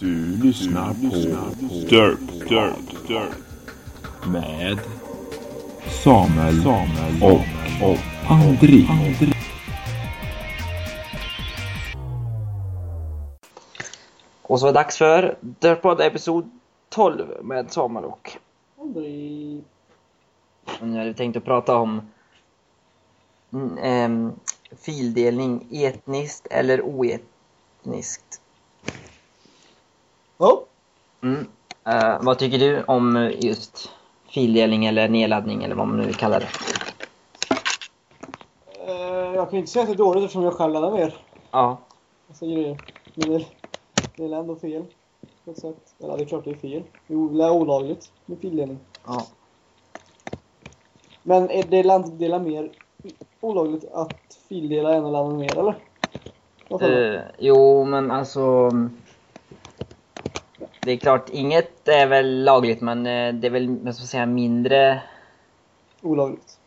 Du lyssnar på Dirt, Dirt, Dirt. Med Samuel, Samuel och, och André. Och så är det dags för Dirtpod episod 12 med Samuel och Aldrig... nu hade vi tänkt att prata om mm, ehm, fildelning etniskt eller oetniskt. Ja. Mm. Eh, vad tycker du om just fildelning eller nedladdning eller vad man nu vill kalla det? Eh, jag kan inte säga att det är dåligt eftersom jag själv laddar ner Ja, grejer. Men det, det är ändå fel. På ett sätt. Eller det är klart det är fel. Det är olagligt med fildelning. ja. Men är det landdela mer olagligt att fildela än att ladda ner eller? Eh, jo, men alltså... Det är klart, inget är väl lagligt, men eh, det är väl, vad ska säga, mindre... Olagligt.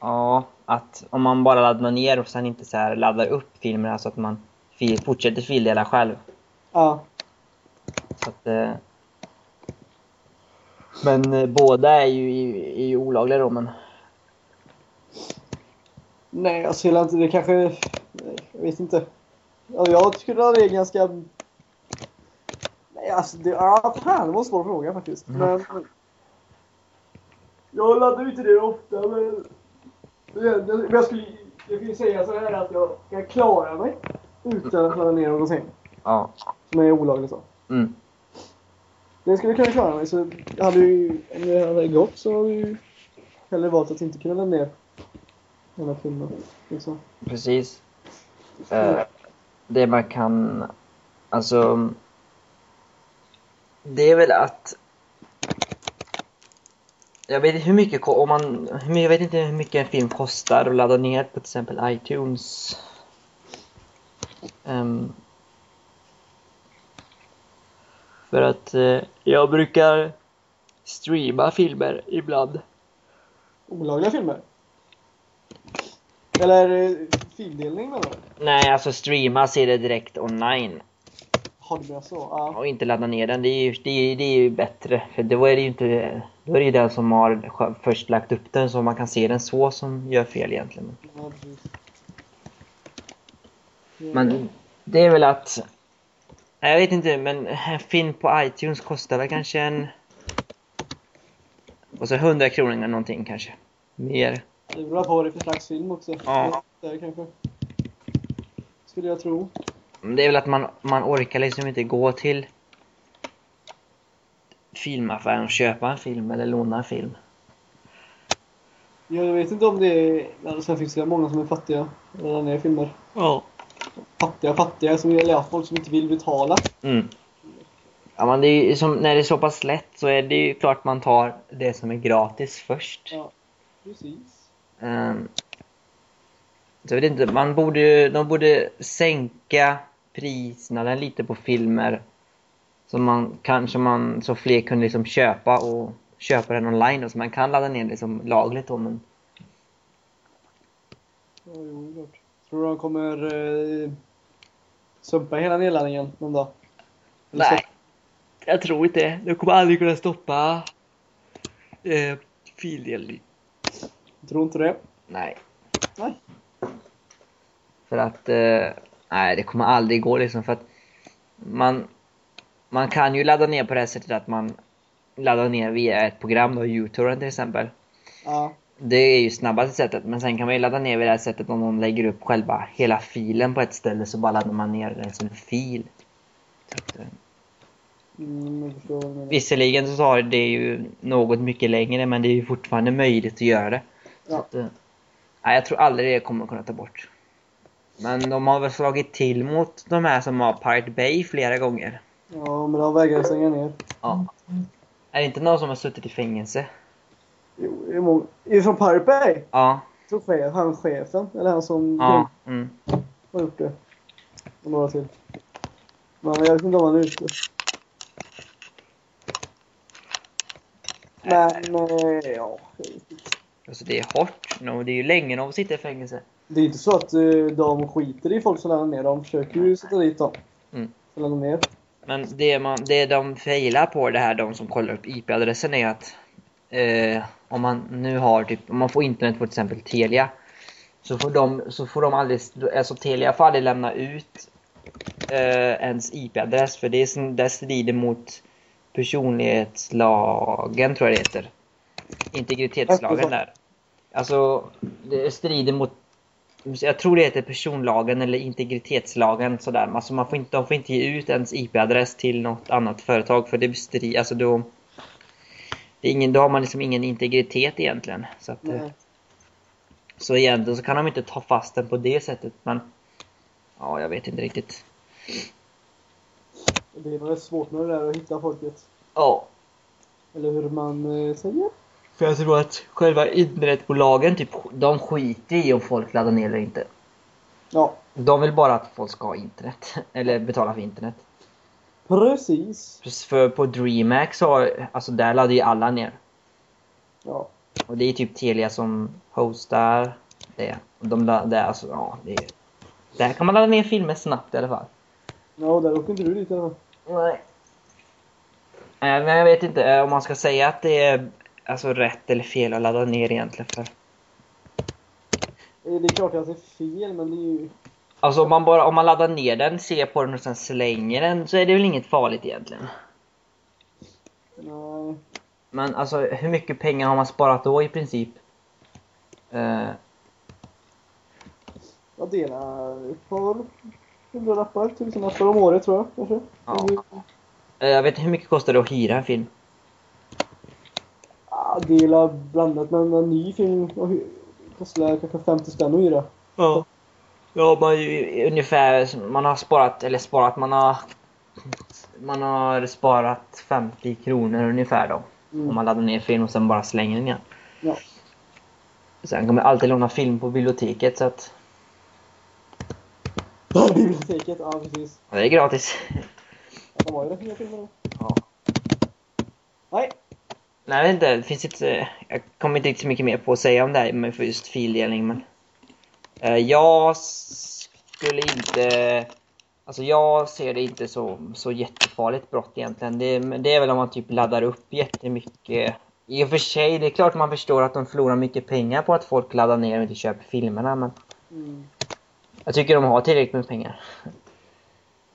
Ja, att om man bara laddar ner och sen inte så här laddar upp filmer, alltså att man fortsätter fildela själv. Ja. Så att, eh, men eh, båda är ju, är ju olagliga då, men... Nej, jag ser inte. Det kanske... Jag vet inte. Alltså, jag tycker att det ganska... Alltså det... Ja, fan, det var en svår fråga faktiskt. Mm. Men... Jag laddar ju inte det ofta, men... Men jag skulle... Jag kan ju säga så här att jag kan klara mig utan att ladda ner någonting Ja. som är olagligt. Så. Mm. Det skulle jag kunna klara mig. Så jag hade ju, om det hade gått så hade jag ju hellre valt att inte kunna ladda ner hela filmen. Liksom. Precis. Eh, det man kan, alltså. Det är väl att. Jag vet inte hur mycket, om man, jag vet inte hur mycket en film kostar att ladda ner på till exempel iTunes. Ehm, för att eh, jag brukar streama filmer ibland. Olagliga filmer? Eller eh, fildelning menar du? Nej, alltså streama ser det direkt online. Har du så? Ja. och inte ladda ner den, det är ju, det är, det är ju bättre. För då är det ju inte, då är det ju den som har först lagt upp den så man kan se den så som gör fel egentligen. ja. Men det är väl att, jag vet inte, men en film på iTunes kostar väl kanske en, och så 100 kronor eller någonting kanske. Mer. Det beror på vad det är för slags film också. Ja. Där kanske. Skulle jag tro. Men Det är väl att man, man orkar liksom inte gå till filmaffären och köpa en film eller låna en film. Jag vet inte om det är... ja, Sen finns det många som är fattiga. Och laddar ner filmer. Ja. Fattiga, fattiga. Som, ja, folk som inte vill betala. Mm. Ja, men det är ju som, när det är så pass lätt så är det ju klart man tar det som är gratis först. Ja, precis. Ehm, så jag vet inte, man borde ju, de borde sänka priserna lite på filmer. Så man kanske man, så fler kunde liksom köpa och köpa den online då, så man kan ladda ner liksom lagligt då men Ja, jo, klart. Tror du de kommer eh, sumpa hela nedladdningen någon dag? Eller nej. Jag tror inte det. De kommer aldrig kunna stoppa eh, fildelning. Tror inte det? Nej. Nej. För att, eh, nej det kommer aldrig gå liksom för att man, man kan ju ladda ner på det här sättet att man laddar ner via ett program då, Utorrent till exempel. Ja. Det är ju snabbaste sättet men sen kan man ju ladda ner via det här sättet om någon lägger upp själva hela filen på ett ställe så bara laddar man ner den som en fil. Så eh, Mm. Visserligen så tar det ju något mycket längre men det är ju fortfarande möjligt att göra det. Ja. att, eh, nej, jag tror aldrig det kommer kunna ta bort. Men de har väl slagit till mot de här som har Pirate Bay flera gånger. Ja, men de vägrar stänga ner. Ja. Är det inte någon som har suttit i fängelse? Jo, det är många. Är det från Pirate Bay? Ja. Jag tror chef, han chefen, eller han som Ja. Mm. har gjort det. Och några till. Men jag vet inte om han är ute. Men, eh, ja. Alltså det är hårt. No, det är ju länge de sitter i fängelse. Det är inte så att eh, de skiter i folk som laddar ner. De försöker ju sätta dit dem. Mm. Ner. Men det, man, det de failar på det här, de som kollar upp IP-adressen är att eh, om man nu har typ, om man får internet på till exempel Telia så får de, så får de aldrig, alltså Telia får aldrig lämna ut eh, ens IP-adress för det, är, det strider mot personlighetslagen tror jag det heter. Integritetslagen där. Alltså, det strider mot jag tror det heter personlagen eller integritetslagen sådär. Alltså man får inte, de får inte ge ut ens IP-adress till något annat företag för det bestrider, alltså då... Det är ingen, då har man liksom ingen integritet egentligen. Så att, Nej. så egentligen så kan de inte ta fast den på det sättet men... Ja, jag vet inte riktigt. Det är nog svårt med det där att hitta folket. Ja. Eller hur man eh, säger. För jag tror att själva internetbolagen typ, de skiter i om folk laddar ner eller inte. Ja, De vill bara att folk ska ha internet. Eller betala för internet. precis. För på DreamHack så, alltså där laddar ju alla ner. Ja. Och det är typ Telia som hostar det. Och de laddar, alltså ja, det är... Där kan man ladda ner filmer snabbt i alla fall. Ja, där åker inte du dit i alla fall. Nej. Nej, men jag vet inte eh, om man ska säga att det är alltså rätt eller fel att ladda ner egentligen för. Eh, Det är klart att det är fel, men det är ju... Alltså om man bara, om man laddar ner den, ser på den och sen slänger den så är det väl inget farligt egentligen. Nej. Men alltså hur mycket pengar har man sparat då i princip? Eh, Jag delar ett par hundralappar, tusenlappar om året tror jag kanske. Ja. Eh, jag vet inte hur mycket kostar det att hyra en film? Ja, dela blandat, men en ny film och kostar kanske 50 spänn att hyra. Ja. Ja, man ungefär, man har sparat, eller sparat, man har man har sparat 50 kronor ungefär då. Mm. Om man laddar ner film och sen bara slänger den igen. Ja. Sen kan man alltid låna film på biblioteket så att Biblioteket, ja precis. ja, det är gratis. Ja, de har ju rätt nya filmer då. Ja. Nej. Nej, jag vet inte, det finns inte, jag kommer inte riktigt så mycket mer på att säga om det här med för just fildelning men eh, jag skulle inte Alltså jag ser det inte så, så jättefarligt brott egentligen. Det, det är väl om man typ laddar upp jättemycket. I och för sig, det är klart man förstår att de förlorar mycket pengar på att folk laddar ner och inte köper filmerna men Mm. jag tycker de har tillräckligt med pengar.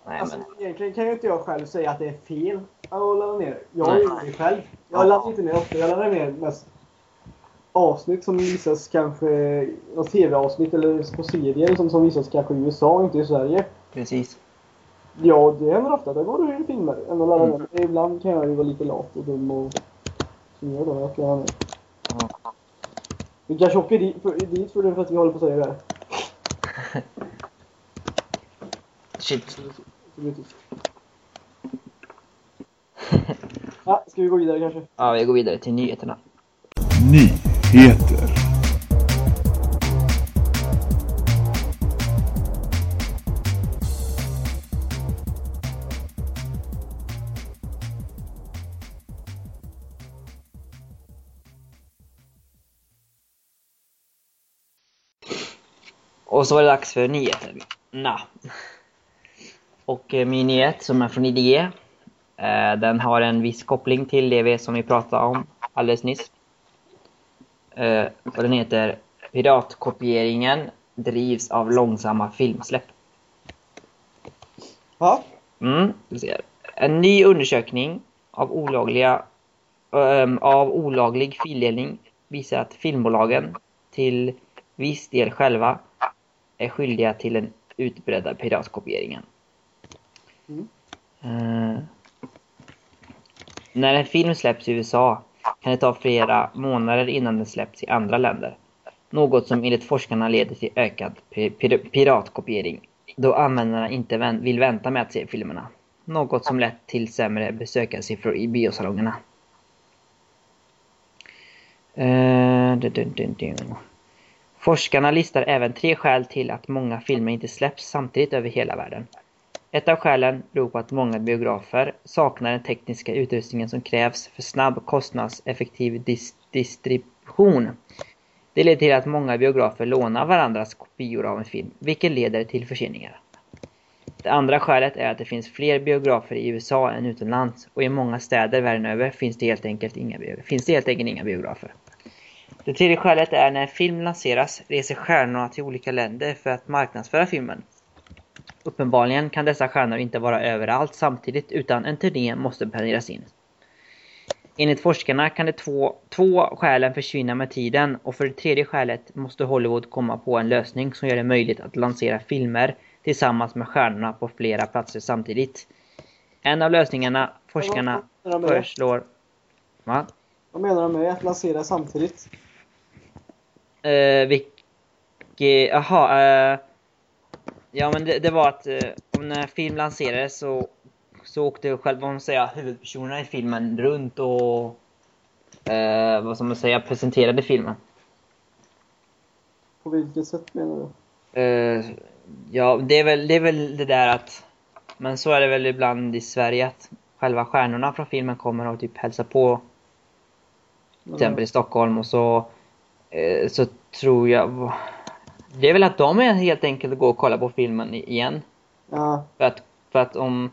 Nej Alltså, men, egentligen kan ju inte jag själv säga att det är fel att ladda ner. Jag gjort det själv. Jag Ja. laddar inte ner ofta. Jag laddar ner mest avsnitt som visas kanske, något tv-avsnitt eller på serier som, som visas kanske i USA och inte i Sverige. precis. Ja, det händer ofta. Det går ur filmer än att ladda Mm. ner. Ibland kan jag ju vara lite lat och dum och som gör då att jag ner. Ja. Vi kanske åker dit för, dit för att vi håller på att säga det här. Shit. Så det blir tyst. Ja, ska vi gå vidare kanske? Ja, vi går vidare till nyheterna. Nyheter. Och så var det dags för nyheterna. Och eh, min nyhet som är från IDG, eh, den har en viss koppling till vi, som vi pratade om alldeles nyss. Eh, och den heter Piratkopieringen drivs av långsamma filmsläpp. Ja. Mm. En ny undersökning av, olagliga, av olaglig fildelning visar att filmbolagen till viss del själva är skyldiga till den utbredda piratkopieringen. Mm. När en film släpps i USA kan det ta flera månader innan den släpps i andra länder. Något som enligt forskarna leder till ökad pir- piratkopiering då användarna inte vän- vill vänta med att se filmerna. Något som lett till sämre besökarsiffror i biosalongerna. Uh, dun, dun, dun, dun. Forskarna listar även tre skäl till att många filmer inte släpps samtidigt över hela världen. Ett av skälen beror på att många biografer saknar den tekniska utrustningen som krävs för snabb kostnadseffektiv dis- distribution. Det leder till att många biografer lånar varandras kopior av en film, vilket leder till förseningar. Det andra skälet är att det finns fler biografer i USA än utomlands och i många städer världen över finns det helt enkelt inga, finns det helt enkelt inga biografer. Det tredje skälet är när en film lanseras reser stjärnorna till olika länder för att marknadsföra filmen. Uppenbarligen kan dessa stjärnor inte vara överallt samtidigt utan en turné måste planeras in. Enligt forskarna kan de två, två skälen försvinna med tiden och för det tredje skälet måste Hollywood komma på en lösning som gör det möjligt att lansera filmer tillsammans med stjärnorna på flera platser samtidigt. En av lösningarna forskarna Vad menar föreslår... Va? Vad menar de med att lansera samtidigt? Eh, vilket... Jaha, eh, Ja men det, det var att eh, när film lanserades så, så åkte själva, vad man säger, huvudpersonerna i filmen runt och eh, vad ska man säga, presenterade filmen. På vilket sätt menar du? Eh, ja, det är, väl, det är väl det där att... Men så är det väl ibland i Sverige att själva stjärnorna från filmen kommer och typ hälsar på till exempel i Stockholm och så, eh, så tror jag... Det är väl att de är helt enkelt går och kollar på filmen igen. Ja, För att, för att om,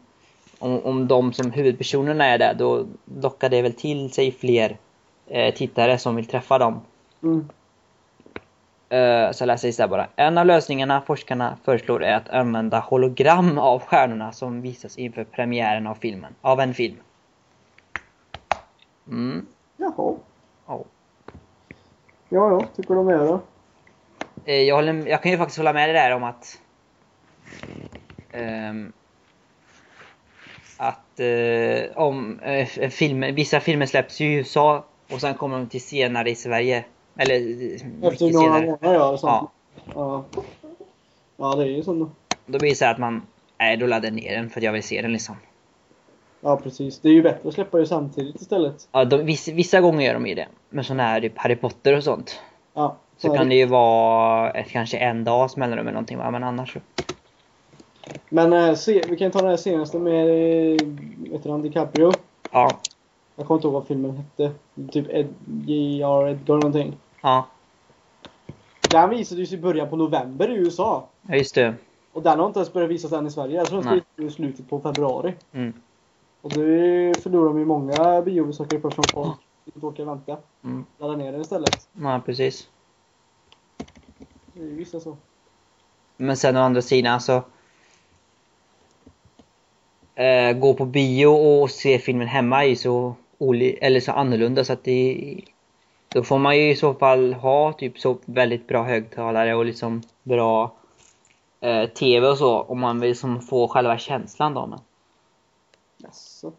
om, om de som huvudpersonerna är där, då lockar det väl till sig fler eh, tittare som vill träffa dem. mm. Eh, så läser jag så här bara. En av lösningarna forskarna föreslår är att använda hologram av stjärnorna som visas inför premiären av filmen. Av en film. Mm. Jaha. Ja. Ja, ja. Tycker de är då? Eh, jag, håller, jag kan ju faktiskt hålla med dig där om att... ehm, att eh, om eh, en film, vissa filmer släpps i USA och sen kommer de till senare i Sverige. Eller eh, Efter några senare. månader ja. Ja. ja. Ja, det är ju så. då. Då blir det så här att man, nej då laddar jag ner den för att jag vill se den liksom. Ja, precis. Det är ju bättre att släppa det samtidigt istället. Ja, de, vissa, vissa gånger gör de ju det. Men sån här typ Harry Potter och sånt. Ja. Så är kan det ju vara ett, kanske en dags mellanrum eller någonting va? Men annars så. Men eh, se, vi kan ta den här senaste med eh, vet du, DiCaprio. Ja. Jag kommer inte ihåg vad filmen hette. Typ Ed, J.R. Edgar någonting. Ja. Den visades ju i början på november i USA. Ja just det. Och den har inte ens börjat visas än i Sverige. Jag tror den ska Nej. i slutet på februari. Mm. Och det förlorar de ju många biobesökare på som folk inte orkar vänta. Mm. Ladda ner den istället. Ja precis. Det är vissa så. Men sen å andra sidan så... Eh, gå på bio och se filmen hemma är ju så, eller så annorlunda så att det... Då får man ju i så fall ha typ så väldigt bra högtalare och liksom bra eh, TV och så om man vill liksom få själva känslan då. Men. Jaså?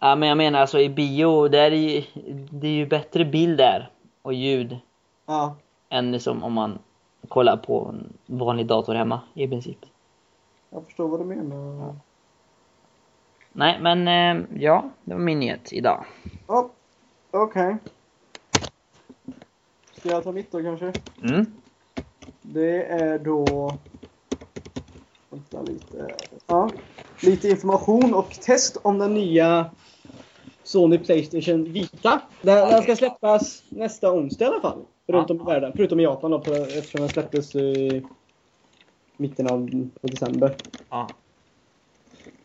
Ja men jag menar alltså i bio, där är ju, det är ju bättre bild där och ljud Ja. än liksom om man kollar på en vanlig dator hemma i princip. Jag förstår vad du menar. Nej, men eh, ja, det var min nyhet idag. Ja. Okej. Ska jag ta mitt då kanske? Mm. Det är då... Vänta lite. Ja. Lite information och test om den nya Sony Playstation Vita. Den, den ska släppas nästa onsdag i alla fall. Runt om i världen. Förutom i Japan då, på, eftersom den släpptes i mitten av på december. Ja.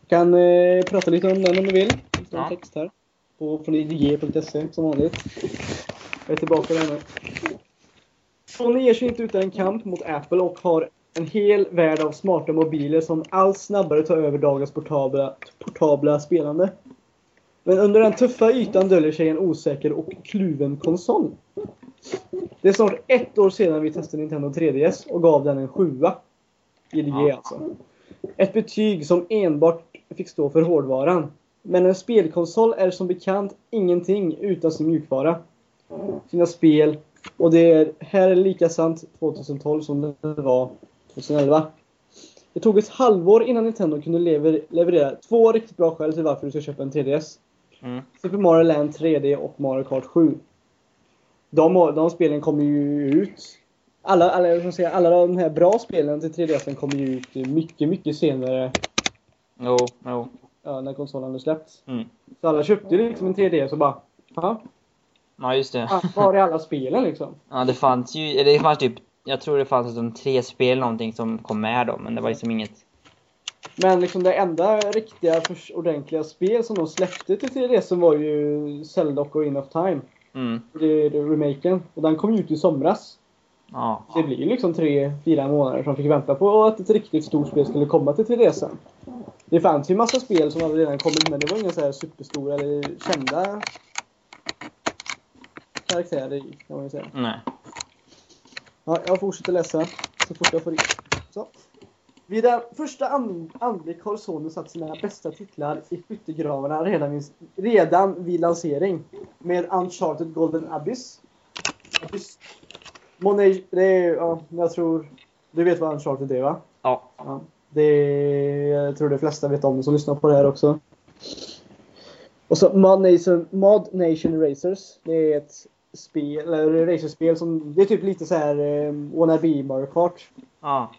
Kan eh, prata lite om den om du vill. Det står en Ja. text här. På, från idg.se som vanligt. Jag är tillbaka där nu. Sony ger sig inte utan en kamp mot Apple och har en hel värld av smarta mobiler som allt snabbare tar över dagens portabla, portabla spelande. Men under den tuffa ytan döljer sig en osäker och kluven konsol. Det är snart ett år sedan vi testade Nintendo 3DS och gav den en sjua. IDG Ja. alltså. Ett betyg som enbart fick stå för hårdvaran. Men en spelkonsol är som bekant ingenting utan sin mjukvara. Sina spel. Och det är, här är lika sant 2012 som det var 2011. Det tog ett halvår innan Nintendo kunde lever, leverera två riktigt bra skäl till varför du ska köpa en 3DS. Mm. Super Mario Land 3D och Mario Kart 7. De, de spelen kommer ju ut. Alla, alla, säga, alla de här bra spelen till 3DS kommer ju ut mycket, mycket senare Jo, jo. ja, när konsolen hade släppts. Mm. Så alla köpte ju liksom en 3DS och bara Ja, Ja, just det. var är alla spelen liksom? Ja, det fanns ju, det fanns typ jag tror det fanns som tre spel någonting som kom med då, men det var liksom inget... Men liksom det enda riktiga, ordentliga spel som de släppte till 3DS var ju Zelda och In of Time. Mm. Det är det remaken. Och den kom ju ut i somras. Ja. Det blir ju liksom tre, fyra månader som fick vänta på att ett riktigt stort spel skulle komma till 3DS. Det fanns ju massa spel som hade redan kommit men det var inga så här superstora eller kända karaktärer i, kan man ju säga. Nej. Ja, jag fortsätter läsa så fort jag får in. Så. Vid den första an- anblick har Sony satt sina bästa titlar i skyttegravarna redan vid, redan vid lansering. Med Uncharted Golden Abyss. Abyss. Monet, det är, ja, jag tror... Du vet vad Uncharted är va? Ja. Ja. Det är, jag tror de flesta vet om det som lyssnar på det här också. Och så Mod Nation, Mod Nation Racers. Det är ett spel, eller racerspel som, det är typ lite så här eh, wannabe Mario Kart. Ja.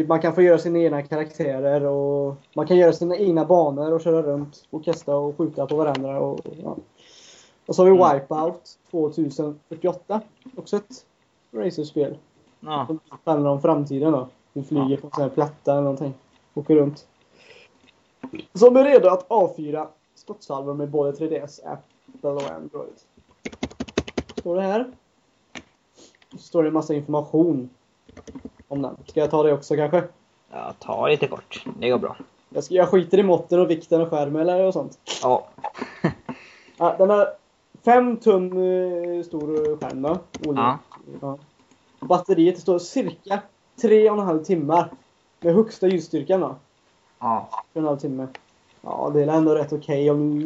Typ man kan få göra sina egna karaktärer och man kan göra sina egna banor och köra runt och kasta och skjuta på varandra. Och, ja. och så har vi Mm. Wipeout 2048. Också ett racerspel. Ja. Som handlar om framtiden då. Du flyger på en sån här platta eller någonting. Åker runt. Som är redo att avfyra skottsalvor med både 3DS, Apple och Android. Står det här. Så står det en massa information om den. Ska jag ta det också kanske? ja, ta lite kort. Det går bra. Jag, ska, jag skiter i måtten och vikten och skärmen eller och sånt. Ja. Ja, den har 5 tum eh, stor skärm då. Ja. Ja. Batteriet står cirka 3,5 timmar. Med högsta ljusstyrkan då. Ja. 3,5 timme. Ja, det är ändå rätt okej om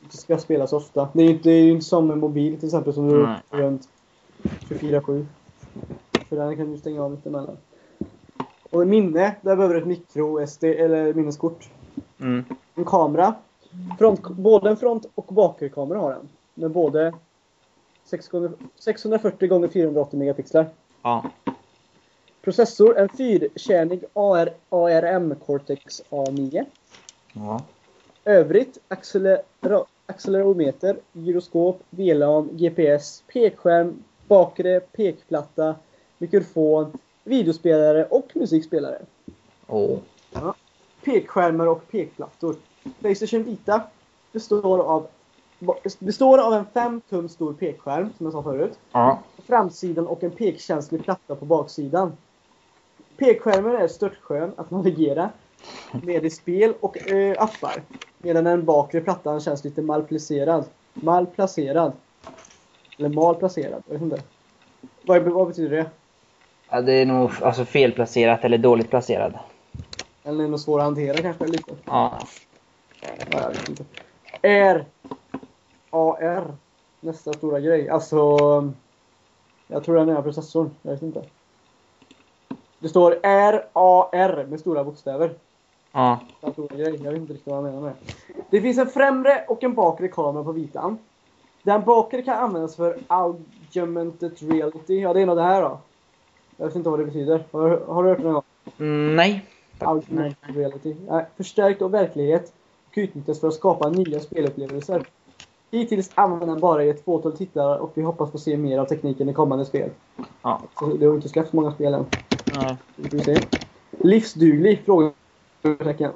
du ska spela så ofta. Det är ju inte, det är ju inte som en mobil till exempel som du runt 24-7. För den kan du stänga av lite emellan. Och minne, där behöver du ett micro SD eller minneskort. Mm. En kamera. Front, både en front och bakkamera har den. Med både 6 gånger- 640 gånger 480 megapixlar. Ja. Processor, en fyrkärnig AR, ARM Cortex A9. Ja. Övrigt accelera- accelerometer, gyroskop, VLAN, GPS, pekskärm, bakre pekplatta, mikrofon, videospelare och musikspelare. Åh. Pekskärmar och pekplattor. Playstation Vita består av, består av en 5 tum stor pekskärm, som jag sa förut, Ja. på framsidan och en pekkänslig platta på baksidan. Pekskärmen är störtskön att navigera med i spel och eh, appar. Medan den bakre plattan känns lite malplacerad. Malplacerad. Eller malplacerad, jag vet inte. Vad, vad betyder det? Ja. Det är nog alltså felplacerat eller dåligt placerad. Eller något svår att hantera kanske lite. Ja. Ja, jag vet inte. R. AR. Nästa stora grej. Alltså... Jag tror den är processorn. Jag vet inte. Det står RAR med stora bokstäver. Ja. Den stora grej. Jag vet inte riktigt vad jag menar med det. Det finns en främre och en bakre kamera på vitan. Den bakre kan användas för augmented reality. Ja, det är nog det här då. Jag vet inte vad det betyder. Har, har du hört det någon gång? Mm, nej. Nej. Augmented reality. Nej, förstärkt av verklighet och utnyttjas för att skapa nya spelupplevelser. Hittills använder den bara i ett fåtal tittare och vi hoppas få se mer av tekniken i kommande spel. Ja. Så det har inte släppts många spel än. Nej. Vi se. Livsduglig? Frågetecken.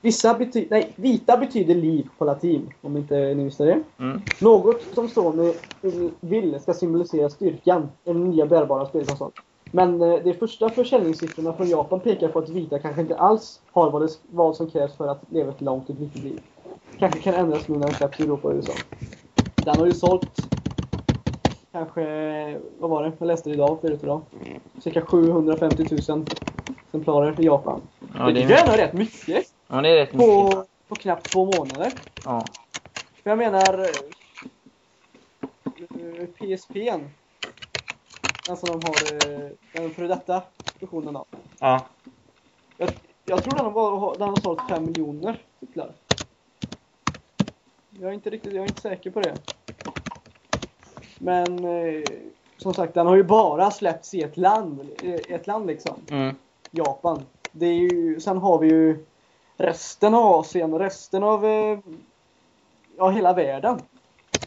Vissa bety- nej, vita betyder liv på latin, om inte ni visste det. Mm. Något som Sony vill ska symbolisera styrkan i den nya bärbara spelkonsolen. Men eh, de första försäljningssiffrorna från Japan pekar på att vita kanske inte alls har vad, det, vad som krävs för att leva ett långt och lyckligt liv. Kanske kan ändras nu när den släpps i Europa och USA. Den har ju sålt kanske, vad var det? Jag läste det idag, förut idag. Cirka 750 000 exemplarer i Japan. Ja, det det är, är rätt mycket ja, det är rätt mycket. på, på knappt två månader. Ja. För jag menar... eh, PSP'n. Den som de har, eh, den före detta versionen av. Ja. Jag, jag tror den har, den har sålt 5 miljoner titlar. Jag är inte riktigt, jag är inte säker på det. Men eh, som sagt, den har ju bara släppts i ett land, i ett land liksom. Mm. Japan. Det är ju, sen har vi ju resten av Asien och resten av eh, ja, hela världen.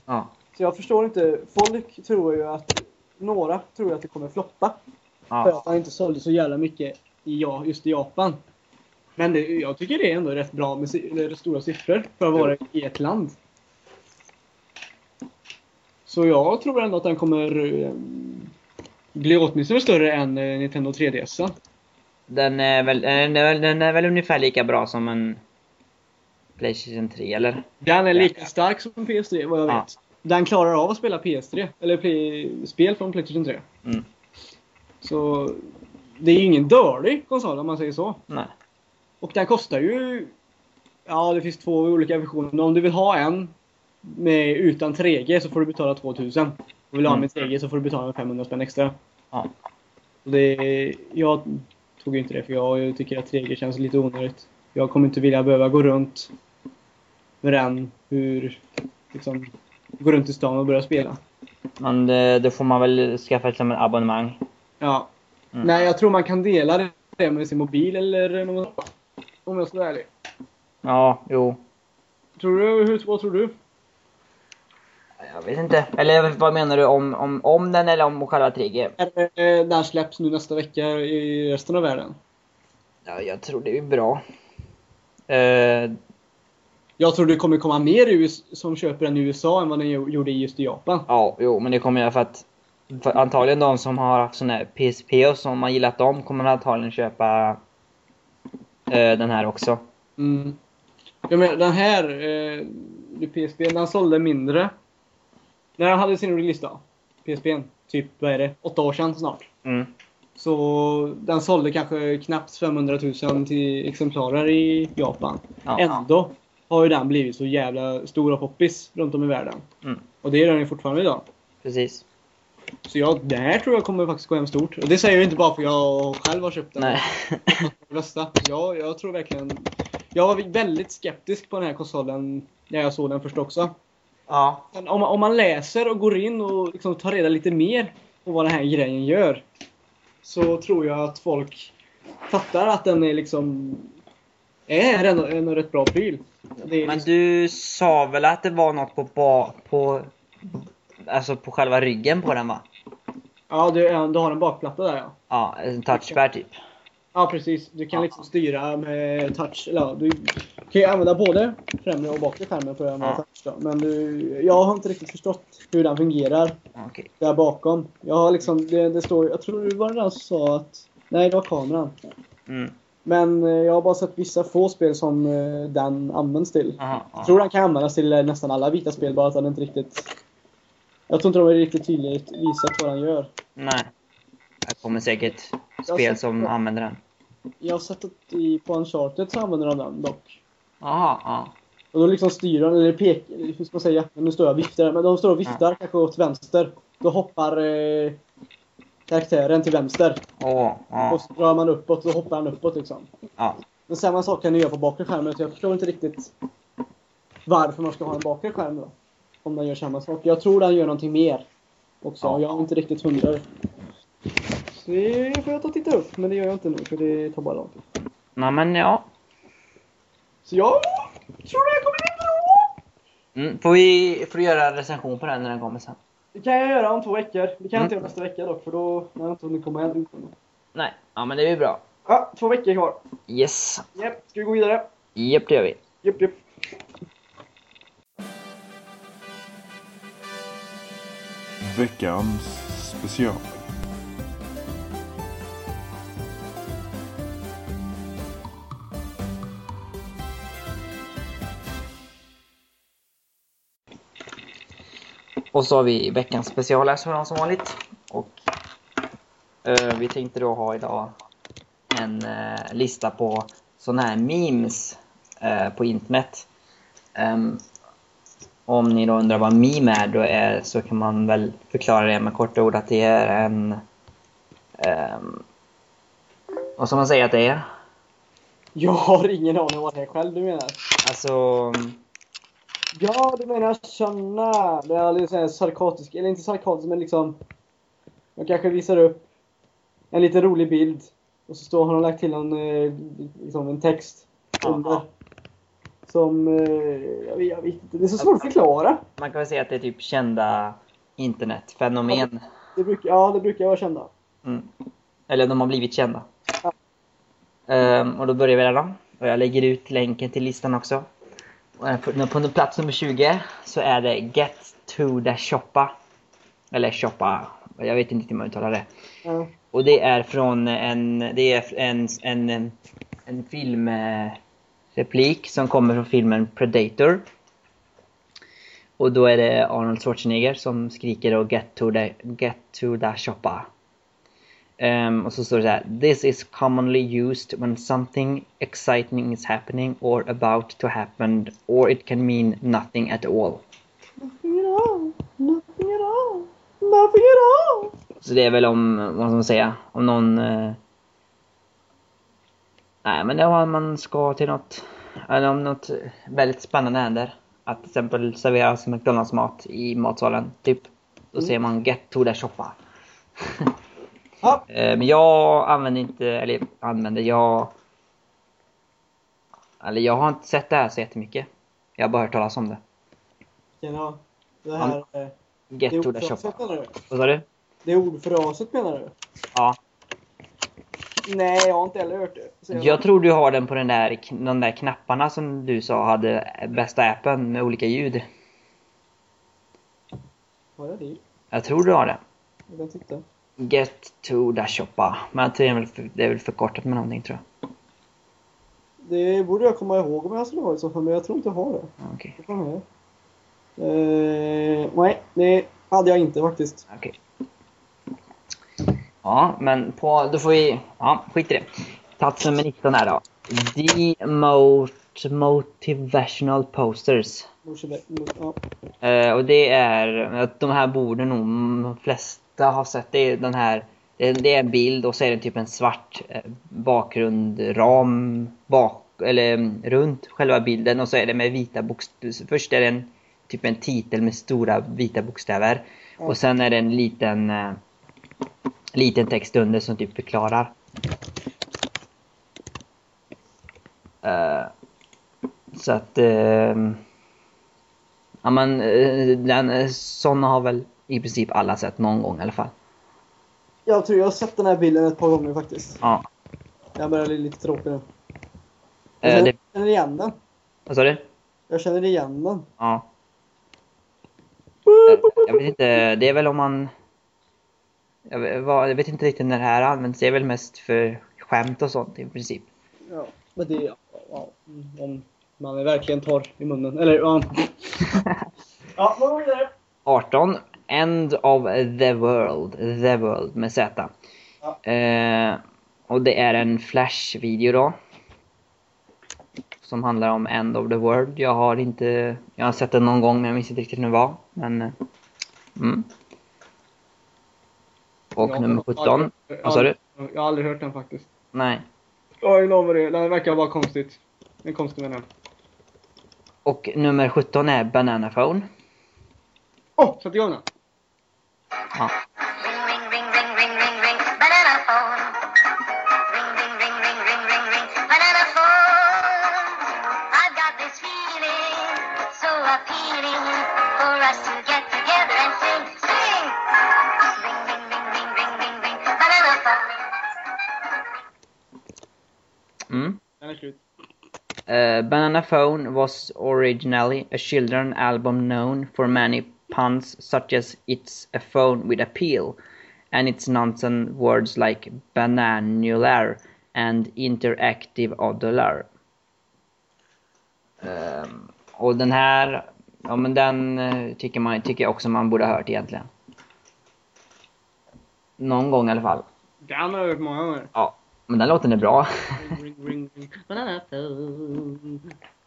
Ja. Så jag förstår inte. Folk tror ju att några tror jag att det kommer floppa. För Ja. att han inte sålde så jävla mycket i, just i Japan. Men det, jag tycker det är ändå rätt bra med si- eller stora siffror för att vara i ett land. Så jag tror ändå att den kommer eh, bli åtminstone större än eh, Nintendo 3DS. Den, är väl, den, är väl, den är väl ungefär lika bra som en Playstation 3, eller? Den är lika stark som PS3 vad jag Ja. vet. Den klarar av att spela PS3, eller play, spel från Playstation 3. Mm. Så det är ju ingen dålig konsol om man säger så. Nej. Och den kostar ju... Ja, det finns två olika versioner. Om du vill ha en med, utan 3G så får du betala 2000. Och vill du ha Mm. med 3G så får du betala 500 spänn extra. Ja. Det, jag tog inte det för jag tycker att 3G känns lite onödigt. Jag kommer inte vilja behöva gå runt med den hur... Liksom, gå runt i stan och börja spela. Men det, det får man väl skaffa som ett abonnemang. Ja. Mm. Nej, jag tror man kan dela det med sin mobil eller något. Om jag ska vara ärlig. Ja, jo. Tror du, hur, vad tror du? Jag vet inte. Eller vad menar du? Om, om, om den eller om själva 3G? Eh, Den släpps nu nästa vecka i resten av världen. Ja, jag tror det är bra. Eh, Jag tror det kommer komma mer US som köper den i USA än vad den gjo- gjorde just i Japan. ja, jo, men det kommer jag för att för antagligen de som har haft sån här PSP och som har gillat dem kommer antagligen köpa eh, den här också. Mm. Jag menar, den här eh, PSP, den sålde mindre. När den hade sin release då, PSP, typ vad är det, åtta år sedan snart. Mm. Så den sålde kanske knappt 500 000 till exemplarer i Japan. Ja. Ändå har ju den blivit så jävla stor och poppis runt om i världen. Mm. Och det är den ju fortfarande idag. Precis. Så jag, det här tror jag kommer faktiskt gå hem stort. Och det säger jag inte bara för jag själv har köpt den. Nej. Rösta. Jag, jag tror verkligen... Jag var väldigt skeptisk på den här konsolen när jag såg den först också. ja. Men om, om man läser och går in och liksom tar reda lite mer på vad den här grejen gör. Så tror jag att folk fattar att den är liksom... Är en, en rätt bra pryl. Är Men liksom, du sa väl att det var något på, ba, på Alltså på själva ryggen på den va? Ja, du, du har en bakplatta där ja. Ja, en touchpad typ. Ja, precis. Du kan liksom styra med touch. Eller, ja, du kan ju använda både främre och bakre skärmen för att använda touch. Då. Men du, jag har inte riktigt förstått hur den fungerar Okej. där bakom. Jag har liksom, det, det står, jag tror det var den som sa att... Nej, det var kameran. Mm. Men eh, jag har bara sett vissa få spel som eh, den används till. Aha, Jag ja. tror den kan användas till eh, nästan alla vita spel, bara att den inte riktigt... Jag tror inte de har riktigt tydligt visat vad den gör. Nej. Jag kommer säkert Jag spel som använder den. Jag har sett att i, på Uncharted så använder de den dock. Jaha, ja. Och då liksom styr de, eller pekar, hur ska man säga? Nu står jag och viftar, men de står och viftar kanske åt vänster. Då hoppar eh, karaktären till vänster. Åh, ja. Och så drar man uppåt, då hoppar han uppåt liksom. ja. Men samma sak kan du göra på bakre skärmen, så jag förstår inte riktigt varför man ska ha en bakre skärm då. Om den gör samma sak. Jag tror den gör någonting mer. Också. Ja. Jag är inte riktigt hundra. Så det får jag ta och titta upp, men det gör jag inte nu för det tar bara lång tid. Nej men ja. Så jag tror det här kommer bli bra! Mm. Får vi får du göra recension på den när den kommer sen? Det kan jag göra om två veckor. Det kan jag Mm. inte göra nästa vecka dock, för då har jag inte hunnit komma hem. Nej. Ja men det är bra. Ja, två veckor kvar. Yes. Japp, ska vi gå vidare? Japp, det gör vi. Japp, japp. Veckans special. Och så har vi veckans special här som som vanligt. Och eh, vi tänkte då ha idag en eh, lista på sådana här memes eh, på internet. Ehm, om ni då undrar vad meme är, då är så kan man väl förklara det med korta ord att det är en... Um, vad ska man säga att det är? Jag har ingen aning vad det är själv du menar. Alltså... Ja, du menar såna. Det är lite såhär sarkastisk, eller inte sarkastisk men liksom. Man kanske visar upp en liten rolig bild. Och så står har de lagt till en, eh, liksom en text under. Ja. Som, eh, jag vet, jag vet inte, det är så svårt att förklara. Man kan väl säga att det är typ kända internetfenomen. Det brukar, ja, det brukar vara kända. Mm. Eller de har blivit kända. Ja. Ehm, och då börjar vi där då. Och jag lägger ut länken till listan också. På, plats nummer 20 så är det Get to the Shoppa. Eller Shoppa, jag vet inte hur man uttalar det. Ja. Och det är från en, det är en, en, en, en filmreplik som kommer från filmen Predator. Och då är det Arnold Schwarzenegger som skriker och get to the, get to the shoppa. Ehm, och så står det så här. This is commonly used when something exciting is happening or about to happen or it can mean nothing at all. Nothing at all. Nothing at all. Nothing at all. Så det är väl om, vad ska man säga, om någon... Eh... Nej men det om man ska till något, eller om något väldigt spännande händer. Att till exempel serveras McDonalds-mat i matsalen, typ. Då Mm. ser man Get to the shoppa. Ja. Eh, Men jag använder inte, eller använder, jag... Eller jag har inte sett det här så jättemycket. Jag har bara hört talas om det. Ja, det här... eh, Get det ordfraset menar du? Vad sa du? Det är ordfraset menar du? Ja. Nej, jag har inte heller hört det. Så Jag tror du har den på den där, de där knapparna som du sa hade bästa appen med olika ljud. Har jag det? Jag tror du har det. Jag kan titta. Get to the shoppa. Men det är väl, för, det är väl förkortat med någonting tror jag. Det borde jag komma ihåg om jag skulle ha det så fall, men jag tror inte jag har det. Okej. Jag. Eh, nej, det hade jag inte faktiskt. okej. Ja, men på, då får vi, ja skit i det. Plats nummer 19 här då. The most motivational posters. Morse- Ja. Eh, och det är att de här borde nog de flesta ha sett. Det är den här det är, en bild och så är det typ en svart eh, bakgrundram bak, eller mm, runt själva bilden och så är det med vita bokstäver. Först är det en, typ en titel med stora vita bokstäver och sen är det en liten eh, liten text under som typ förklarar. Eh, så att Ja men den, såna har väl i princip alla sett någon gång i alla fall. Jag tror jag har sett den här bilden ett par gånger faktiskt. Ja. Jag börjar bli lite tråkig nu. Jag Eh, känner, det, känner igen den. vad sa du? Jag känner igen den. Ja. Eh, Jag vet inte, det är väl om man... Jag vet, jag vet inte riktigt när det här används, det är väl mest för skämt och sånt i princip. Ja, men det... Ja, mm, om man är verkligen torr i munnen. Eller ja. ja, vad går vidare? 18. End of the world. The world med Z. Ja. Eh, och det är en Flash-video då. Som handlar om End of the world. Jag har inte... Jag har sett den någon gång men jag minns inte riktigt det var. Men... eh, Mm. Och Ja, nummer jag har 17. aldrig- Vad sa du? Jag har aldrig hört den faktiskt. Nej. Jag har ingen aning vad det är. Den verkar vara konstigt. En konstig menar. Och nummer 17 är Banana Phone. Åh, oh, sätt igång den! 好。Mm. Banana Phone was originally a children's album known for many puns such as it's a phone with appeal and its nonsense words like bananular and interactive odular. Um, och den här, ja men den eh, tycker, man, tycker jag också man borde ha hört egentligen. Någon gång i alla fall. Den har jag hört många gånger. Ja, men den låten är bra. Ring, ring, ring.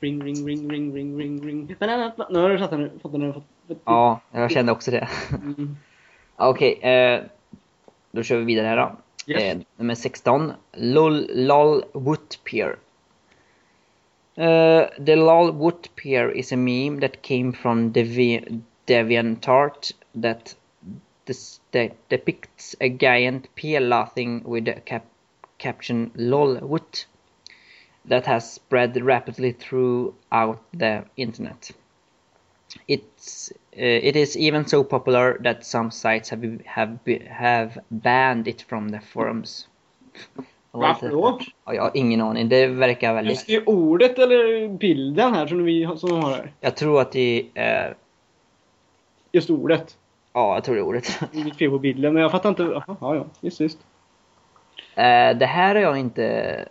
Ring, ring, ring, ring, ring, ring, ring, banana. Nu har du satt den, fått den, fått ja, jag kände också det. Mm. Okej, eh, då kör vi vidare här då. Yes. Eh, nummer 16. Lol, lol Woodpeer. Uh, the lol Woodpeer is a meme that came from Devi DeviantArt that, dis- that depicts a giant pear laughing with the cap caption lol woot that has spread rapidly throughout the internet. It's uh, it is even so popular that some sites have have have banned it from the forums. Varför då? Ja, jag har ingen aning. Det verkar väldigt... Just det ordet eller bilden här som, vi, som har här? Jag tror att det är... Just ordet. Ja, jag tror det är ordet. Det inget fel på bilden, men jag fattar inte. Jaha, ja, ja. Just, just. Eh, det här har jag inte...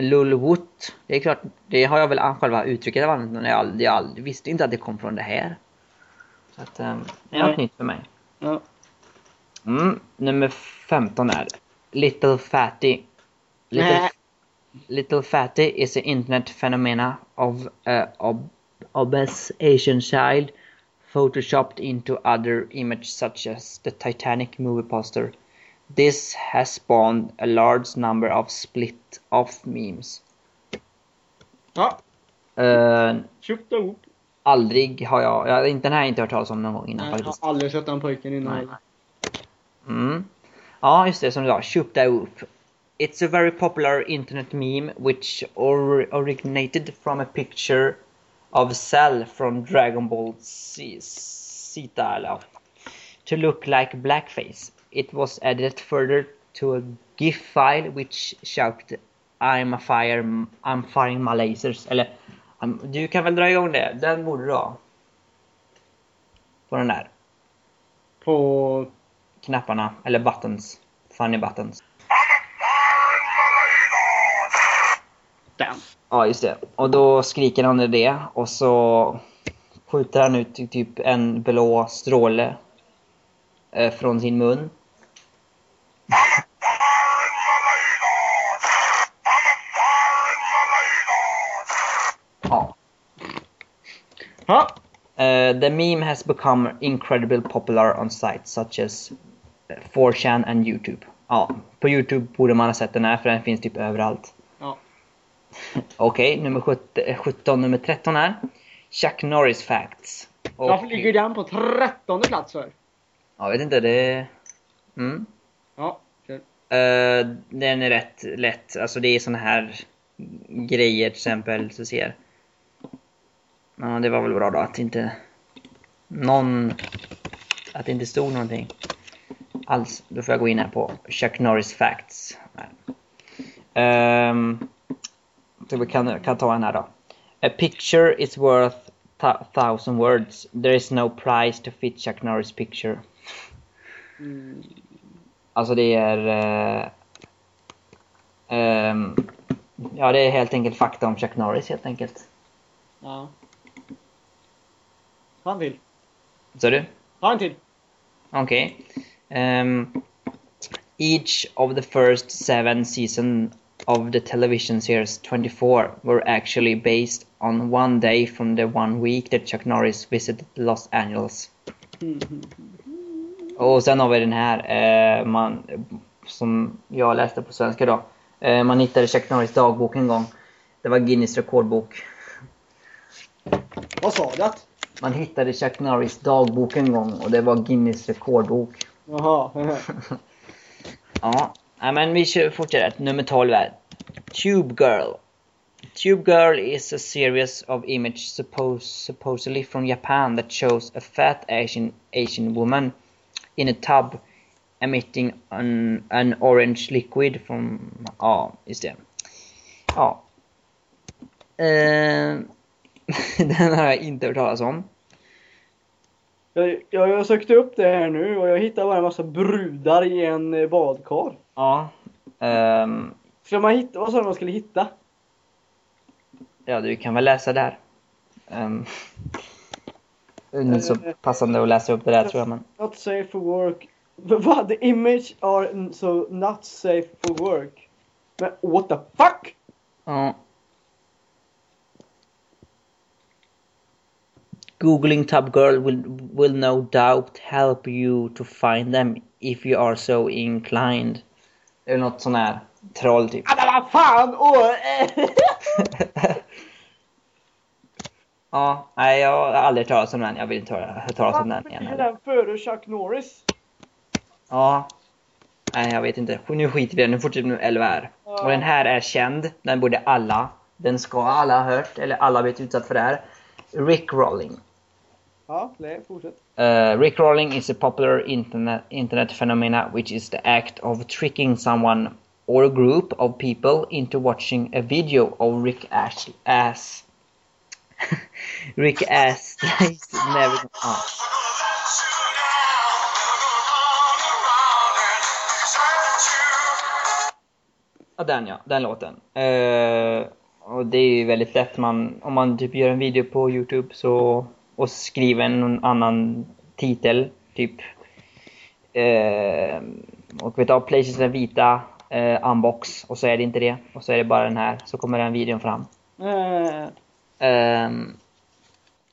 Lulwoot. Det är klart, det har jag väl själva uttrycket av använt, men jag, aldrig, jag aldrig, visste inte att det kom från det här. Så att, eh, det är något nytt för mig. Ja. Mm, nummer 15 är Little Fatty. Little, Nä. Little Fatty is an internet phenomena of a ob obese Asian child photoshopped into other image such as the Titanic movie poster. This has spawned a large number of split-off memes. ja. Uh, Tjockt ihop. aldrig har jag, jag, inte den här har jag inte hört talas om någon gång innan Nej, jag faktiskt. har aldrig sett den pojken innan. Nej. Mm. Ja, just det, som du sa. Shoot that whoop. It's a very popular internet meme which or originated from a picture of Cell from Dragon Ball Z, Zeta, to look like blackface. It was added further to a GIF file which shouted I'm a fire, I'm firing my lasers. Eller, um, du kan väl dra igång det? Den borde du ha. På den där På... knapparna, eller buttons. Funny buttons. Den. Ja, just det. Och då skriker han det och så skjuter han ut typ en blå stråle eh, från sin mun. Ja. Ja. Uh, the meme has become incredibly popular on sites such as eh, 4chan and YouTube. Ja, på YouTube borde man ha sett den här för den finns typ överallt. Ja. Okej, nummer 17, 17, nummer 13 här. Chuck Norris Facts. Och, Varför ligger den på trettonde plats för? Jag vet inte, det... Mm. Ja. kör. Eh, den är rätt lätt. Alltså det är såna här grejer till exempel, så ser. Ja, det var väl bra då att inte någon... Att det inte stod någonting alls. Då får jag gå in här på Chuck Norris Facts. Um, så vi kan, kan ta en här då. A picture is worth th- thousand words. There is no price to fit Chuck Norris picture. Mm. Alltså det är... eh, ehm, ja, det är helt enkelt fakta om Chuck Norris helt enkelt. Ja. Ta en Så du? Ta en till. Okej. Ehm, each of the first seven season of the television series 24 were actually based on one day from the one week that Chuck Norris visited Los Angeles. Och sen har vi den här, eh, man, som jag läste på svenska då. Eh, man hittade Chuck Norris dagbok en gång. Det var Guinness rekordbok. Vad sa du? att? Man hittade Chuck Norris dagbok en gång och det var Guinness rekordbok. Jaha. Ja, men vi kör fortsätter. Nummer 12 är Tube Girl. Tube Girl is a series of image suppose, supposedly from Japan that shows a fat Asian Asian woman in a tub emitting an, an orange liquid from... Ja, just det. Ja. Eh, den har jag inte hört talas om. Jag, jag, jag sökte upp det här nu och jag hittade bara en massa brudar i en eh, badkar. Ja. ehm, Ska man hitta, vad sa du man skulle hitta? Ja, du kan väl läsa där. Um, är inte så passande att läsa upp det där tror jag, men... Not safe for work. Vad? The image are so not safe for work. Men what the fuck? Ja. Googling Tub Girl will, will no doubt help you to find them if you are so inclined. Eller något sån här troll typ. Ah, vad fan! Åh! Ja, nej jag har aldrig hört talas om den. Jag vill inte höra talas om den Varför igen ligger heller. den före Chuck Norris? Ja. Nej, jag vet inte. Nu skiter vi i det. Nu fortsätter vi med 11 här. Ja. Och den här är känd. Den borde alla. Den ska alla ha hört. Eller alla blivit utsatt för det här. Rick Rolling. Ja, nej, fortsätt. Eh, uh, Rickrolling is a popular internet, internet phenomena which is the act of tricking someone or a group of people into watching a video of Rick Ash As. Rick Astley's never. Ah. Ja, den ja. Den låten. Uh, och det är ju väldigt lätt. Man, om man typ gör en video på Youtube så, och skriver en annan titel, typ eh, och vet du, Playstation vita eh, unbox och så är det inte det. Och så är det bara den här. Så kommer den videon fram. Eh, Ehm,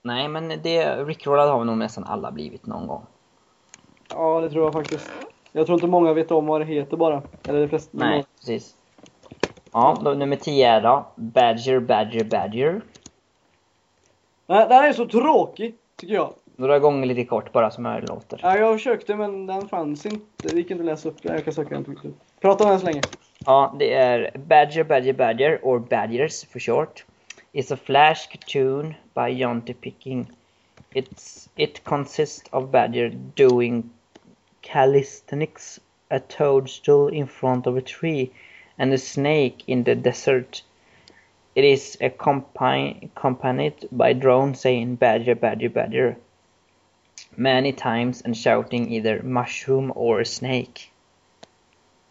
nej, men det Rickrollad har nog nästan alla blivit någon gång. ja, det tror jag faktiskt. Jag tror inte många vet om vad det heter bara. Eller de flesta. Nej, precis. Ja, då, nummer 10 är då Badger, Badger, Badger. Den är så tråkig, tycker jag. Några gånger lite kort bara som det låter. Ja, jag försökte men den fanns inte. Det gick inte att läsa upp. Jag kan söka den till Prata om den så länge. Ja, det är Badger, Badger, Badger, or Badgers for short. It's a flash cartoon by Jonty Picking. It's, it consists of Badger doing calisthenics, a toadstool in front of a tree, and a snake in the desert. It is accompan- accompanied by drone saying Badger, Badger, Badger many times and shouting either mushroom or snake.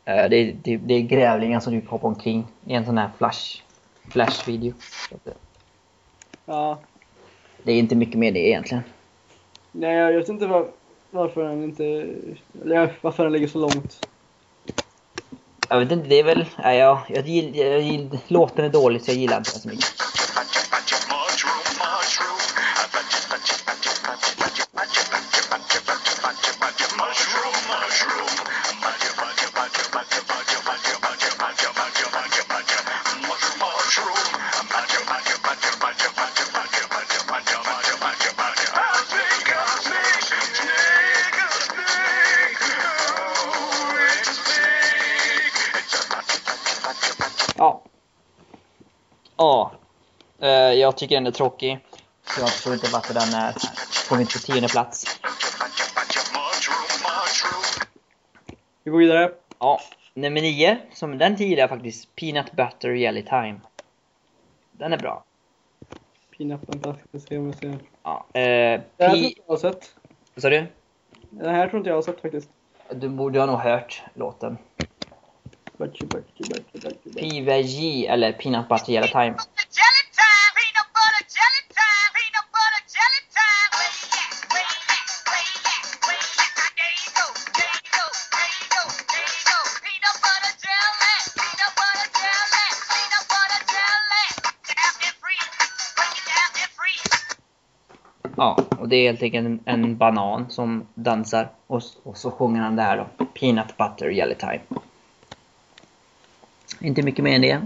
Eh, Det är, det, det är grävlingar som typ hoppar omkring i en sån här flash, att det- Ja. Det är inte mycket mer det egentligen. Nej, jag vet inte var, varför den inte... Eller varför den ligger så långt. Jag vet inte, det är väl... Nej, jag, jag, jag låten är dålig så jag gillar inte den så mycket. Jag tycker den är tråkig. Så jag förstår inte varför den är på min tionde plats. Vi går vidare. Ja. Nummer nio, som den gillar jag faktiskt. Peanut Butter Jelly Time. Den är bra. Peanut, vänta. Ska se om jag ser. Ja. Eh, Den här tror inte jag har sett. Vad sa du? Den här tror inte jag har sett faktiskt. Du borde ha nog hört låten. PVJ eller Peanut Butter. Jelly time, och det är helt enkelt en, en banan som dansar och, och så sjunger han där då. Peanut Butter Jelly Time. Inte mycket mer än det.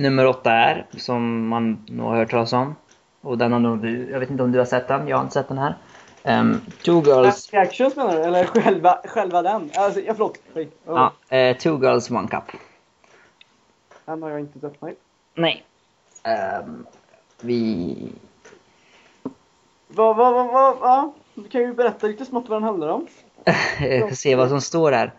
Nummer åtta är, som man nog har hört talas om. Och den har nog du, jag vet inte om du har sett den, jag har inte sett den här. Um, two Girls, Reactions menar du? Eller själva, själva den? Alltså, ja, förlåt. Oh. ja, eh, Two Girls One Cup. Den har jag inte sett. Nej. Nej. Ehm, vi... Vad, vad, vad, vad, ja. Du kan ju berätta lite smått vad den handlar om. Jag ska se vad som står här.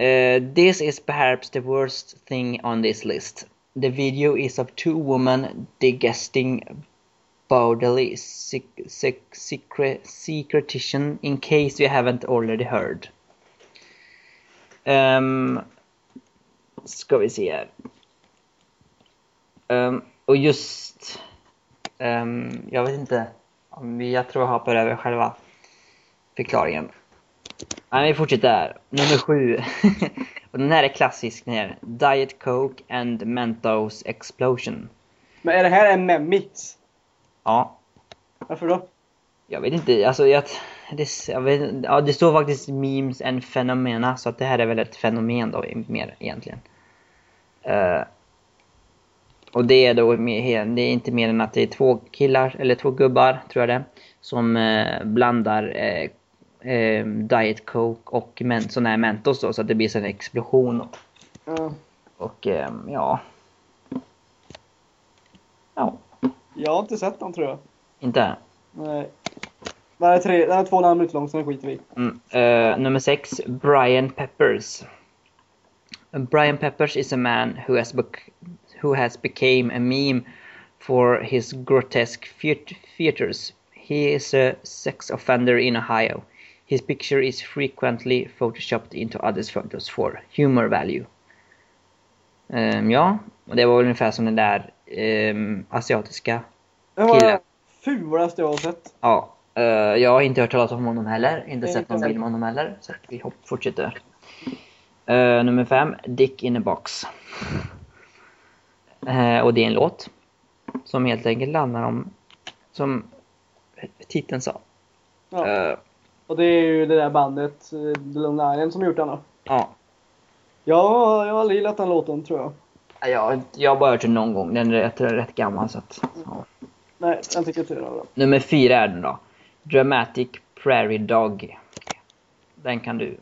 Uh, this is perhaps the worst thing on this list. The video is of two women digesting bodily sec- sec- secret secretion in case you haven't already heard. Um, ska vi se här. Um, och just... Um, jag vet inte. Jag tror jag hoppar över själva förklaringen. Nej, vi fortsätter här. Nummer sju. och den här är klassisk. Den här. Diet Coke and Mentos Explosion. Men är det här en memix? Ja, Varför då? jag vet inte. Alltså, jag, det, jag vet, ja, det står faktiskt memes and fenomena. Så att det här är väl ett fenomen då mer egentligen. Eh, och det är då det är inte mer än att det är två killar, eller två gubbar tror jag det Som eh, blandar eh, eh, Diet Coke och men, sån här Mentos då, så att det blir så en explosion. Och eh, ja. Ja. Jag har inte sett den tror jag. Inte? Nej. Den är, tre, den är två och minut lång så den skiter vi. Mm. Eh, nummer sex, Brian Peppers. Brian Peppers is a man who has, who has became a meme for his grotesque theaters. He is a sex offender in Ohio. His picture is frequently photoshopped into others' photos for humor value. Ehm, ja, och det var väl ungefär som den där ehm, asiatiska. Det var det fulaste jag har sett. Ja, eh, jag har inte hört talas om honom heller. Inte sett någon bild med honom heller. Så vi hopp, fortsätter. Eh, nummer fem, Dick in a box. Eh, och det är en låt. Som helt enkelt handlar om, som titeln sa. Ja. Eh, Och det är ju det där bandet, eh, Island, som gjort den då. ja. Ja, jag har aldrig gillat den låten tror jag. Jag, jag har bara hört den någon gång. Den är rätt, rätt gammal så att, ja. Nej, den tycker inte jag är bra. Nummer fyra är den då. Dramatic Prairie Dog. Den kan du.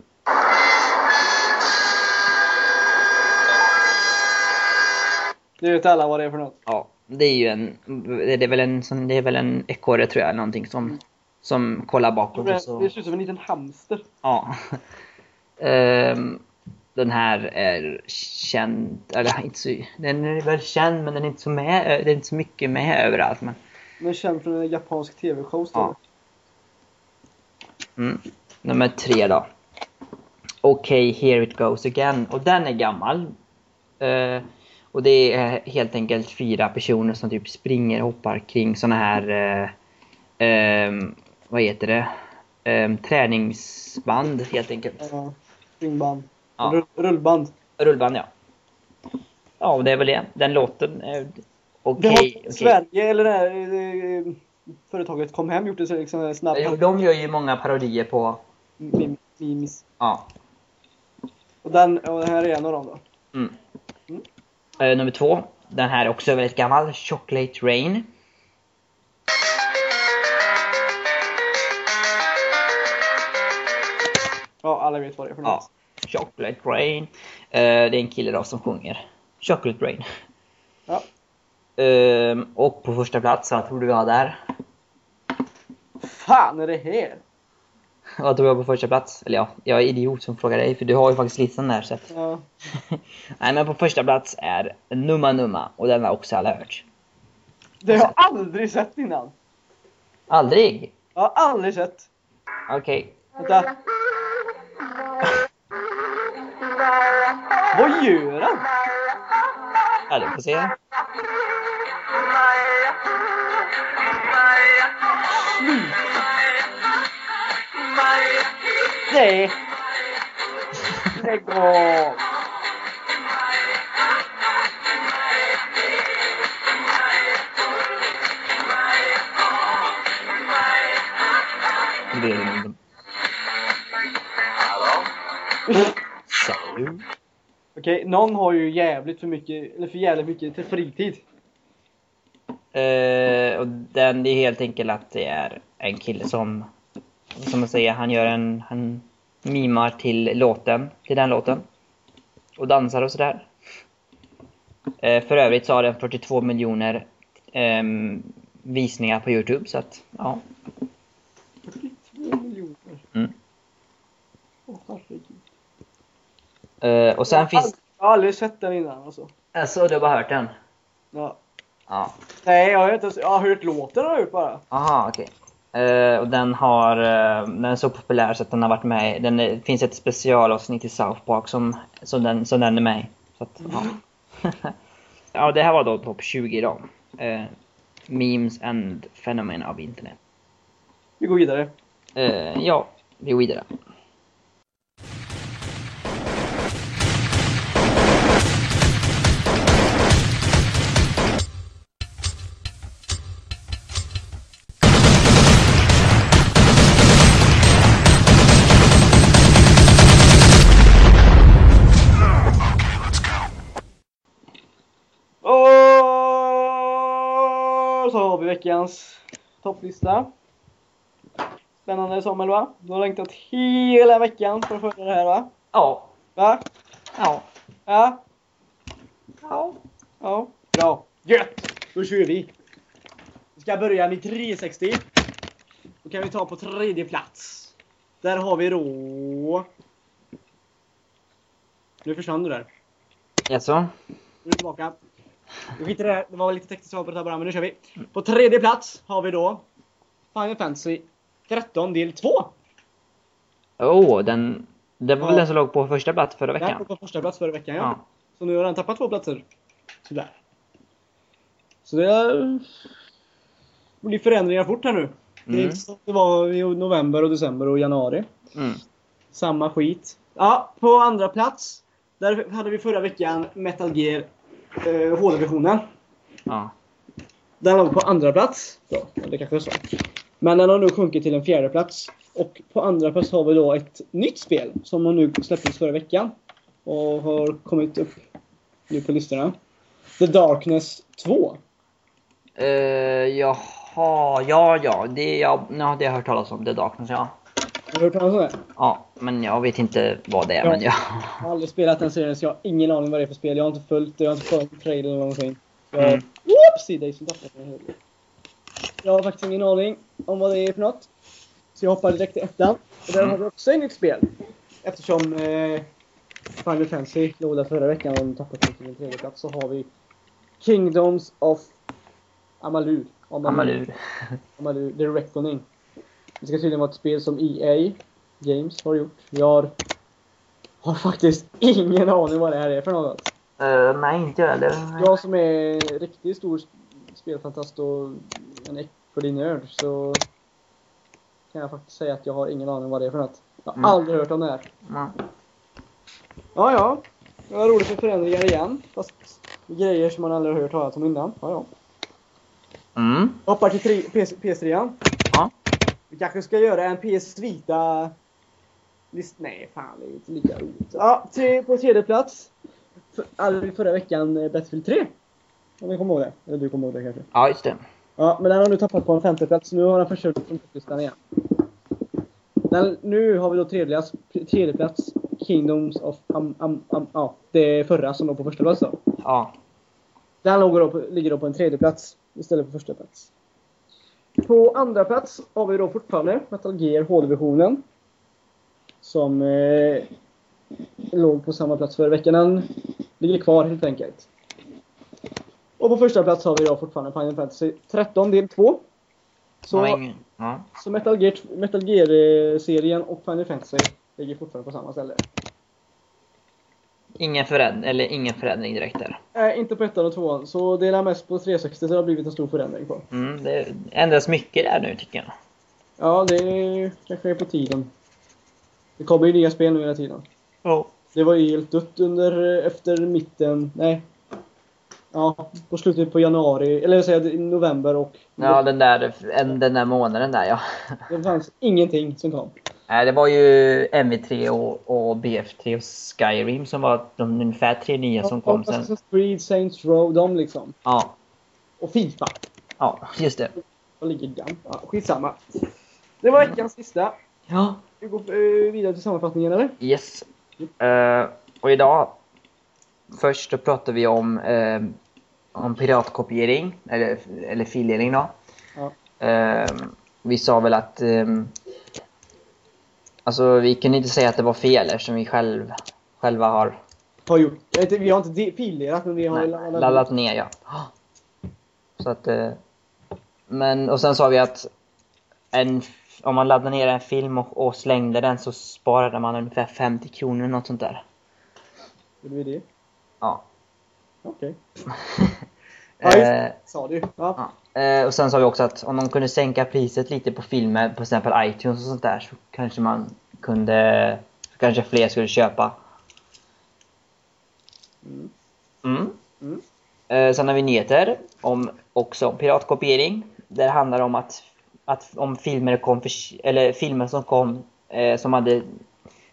Det vet alla vad det är för något. Ja, det är ju en, det är väl en, det är väl en ekorre tror jag, någonting som, som kollar bakåt Det så. det ser ut som en liten hamster. Ja. Ehm, den här är känd, eller inte så, den är väl känd men den är inte så med, det är inte så mycket med överallt men. Den är känd från en japansk tv-show Ja. Mm. Nummer tre då. Okej, here it goes again. Och den är gammal. Eh, och det är helt enkelt fyra personer som typ springer och hoppar kring såna här, eh, ehm, vad heter det? Ehm, träningsband helt enkelt. Ja, Springband. Ja. Rull, rullband. Rullband ja. Ja, och det är väl det. Den låten är okej. har okej. Sverige, eller det här eh, företaget Kom Hem gjort det så liksom en snabb Jo, De gör ju många parodier på, mem- memes. ja. Och den, och den här är en av dem då. Mm. Eh, nummer två. Den här är också väldigt gammal. Chocolate Rain. Ja, alla vet vad det är för Ja. något. Chocolate Rain. Eh, det är en kille då som sjunger Chocolate Rain. Ja. Ehm, och på första plats, vad tror du vi har där? Fan är det här? Vad tror jag på första plats? Eller ja, jag är idiot som frågar dig för du har ju faktiskt listan där så att... Ja. Nej men på första plats är Numma Numma och den har också alla hört. Det har jag aldrig sett innan. Aldrig? Jag har aldrig sett. Okej. Vänta. Vad gör han? Ja, du får se. Nej. Av. Salut. Okej, någon har ju jävligt för mycket, eller för jävligt mycket till fritid. Eh, och den, det är helt enkelt att det är en kille som, som man säger, han gör en, han mimar till låten, till den låten. Och dansar och sådär. Eh, för övrigt så har den 42 miljoner ehm, visningar på Youtube så att, ja. 42 miljoner. Mm. Herregud. Eh, och sen jag, finns, aldrig, jag har aldrig sett den innan alltså. alltså du har bara hört den? Ja. Ja. Nej, jag har, inte, jag har hört låten har jag gjort bara. Aha, okej. Eh, och den har, eh, den är så populär så att den har varit med den är, det finns ett specialavsnitt i South Park som, som, den, som den är med. Så att, ja. ja, det här var då topp 20 då. Eh, memes and Phenomen av internet. Vi går vidare. Ja, vi går vidare. Veckans topplista. Spännande Samuel va? Du har längtat hela veckan för att följa det här va? Ja. Va? Ja. Ja? Ja. Ja? Bra. Gött! Då kör vi! ska börja med 360. Då kan vi ta på tredje plats. Där har vi då... Nu försvann du där. Jaså? Nu är du tillbaka. Vi skiter det. Det var väl lite tekniskt det här bara, men nu kör vi. På tredje plats har vi då Final Fantasy 13 del 2. Oh, den... Det var väl Ja. den som låg på första plats förra Den veckan? kom på första plats förra veckan, ja. Ja. Så nu har den tappat två platser. Sådär. Så det är- blir förändringar fort här nu. Det är Mm. inte som det var i november och december och januari. Mm. Samma skit. Ja, på andra plats. Där hade vi förra veckan Metal Gear eh, HD-versionen. Ja. Den låg på andra plats. Ja, det kanske är så. Men den har nu sjunkit till en fjärde plats. Och på andra plats har vi då ett nytt spel som har nu släpptes förra veckan. Och har kommit upp nu på listorna. The Darkness 2. Uh, jaha, ja, ja. Det, ja, ja, det har jag hört talas om. The Darkness, ja. Har du hört talas om det? Ja, men jag vet inte vad det är, Ja. men ja. Jag har aldrig spelat den serien så jag har ingen aning vad det är för spel. Jag har inte följt det, jag har inte följt trailer eller någonting. Jag... Mm. Tappat den här. Jag har faktiskt ingen aning om vad det är för något. Så jag hoppar direkt till ettan. Och där Mm. har vi också ett nytt spel. Eftersom eh, Final Fantasy låg där förra veckan och de tappat den till en tredje plats så har vi Kingdoms of Amalur. Amalur. Amalur, The Reckoning. Det ska tydligen vara ett spel som EA Games har gjort. Jag har, har faktiskt ingen aning vad det här är för något. Uh, nej, inte jag heller. Jag som är riktigt stor spelfantast och en äcklig nörd så kan jag faktiskt säga att jag har ingen aning vad det är för något. Jag har Mm. aldrig hört om det här. Ja. Ja, ja. Det var roligt med förändringar igen. Fast grejer som man aldrig har hört talas om innan. Ja, ja. Mm. Hoppar till tri- PS, PS3. Vi kanske ska göra en PS Vita... List... Nej, fan det är inte lika roligt. Ja, tre, på tredje plats. För, all, förra veckan eh, Battlefield 3. Om ni kommer ihåg det. Eller du kommer ihåg det kanske. Ja, just det. Ja, men den har nu tappat på en femte plats. Nu har den försvunnit från topplistan igen. Den, nu har vi då tredje plats, tredje plats Kingdoms of... Um, um, um, ja, det förra som låg på första plats då. Ja. Den låg då på, ligger då på en tredje plats istället för första plats. På andra plats har vi då fortfarande Metal Gear HD-versionen. Som eh, låg på samma plats förra veckan. Den ligger kvar helt enkelt. Och på första plats har vi då fortfarande Final Fantasy 13 del 2. Så. Ingen... Ja. så Metal Gear, Metal Gear-serien och Final Fantasy ligger fortfarande på samma ställe. Ingen, föränd... Eller ingen förändring direkt där. Nej, inte på ettan och tvåan. Så det är mest på 360 så det har blivit en stor förändring på. Mm, det ändras mycket där nu, tycker jag. Ja, det är, kanske är på tiden. Det kommer ju nya spel nu hela tiden. Oh. Det var ju helt dött under, efter mitten, nej. Ja, på slutet på januari, eller jag säger november och Ja, den där, en, den där månaden där, ja. det fanns ingenting som kom. Nej, det var ju MV3 och, och BF3 och Skyrim som var de ungefär tre nya som kom sen. Assassin's Creed, Saints Row, de liksom. Ja, Och Fifa. ja, just det. Vad ligger? Ja, skitsamma. Det var veckans sista. Ja. Vi går eh, vidare till sammanfattningen eller? Yes. Eh, och idag, först då pratar vi om, eh, om piratkopiering, eller, eller fildelning då. Ja. Eh, vi sa väl att eh, Alltså vi kunde inte säga att det var fel eftersom vi själv, själva har Har gjort. Vi har inte fildelat men vi har nej, laddat laddat ner. Ja. Så att, eh, men och sen sa vi att en, om man laddar ner en film och, och slängde den så sparade man ungefär 50 kronor eller något sånt där. Gjorde vi det? Ja. Okej. Ja, just Eh, Sa du. Ja. Ja. Eh, och sen sa vi också att om de kunde sänka priset lite på filmer, på till exempel iTunes och sånt där, så kanske man kunde, så kanske fler skulle köpa. Mm. Mm. Mm. Eh, sen har vi nyheter om också piratkopiering. Där handlar det om att, att om filmer kom för, eller filmer som kom eh, som hade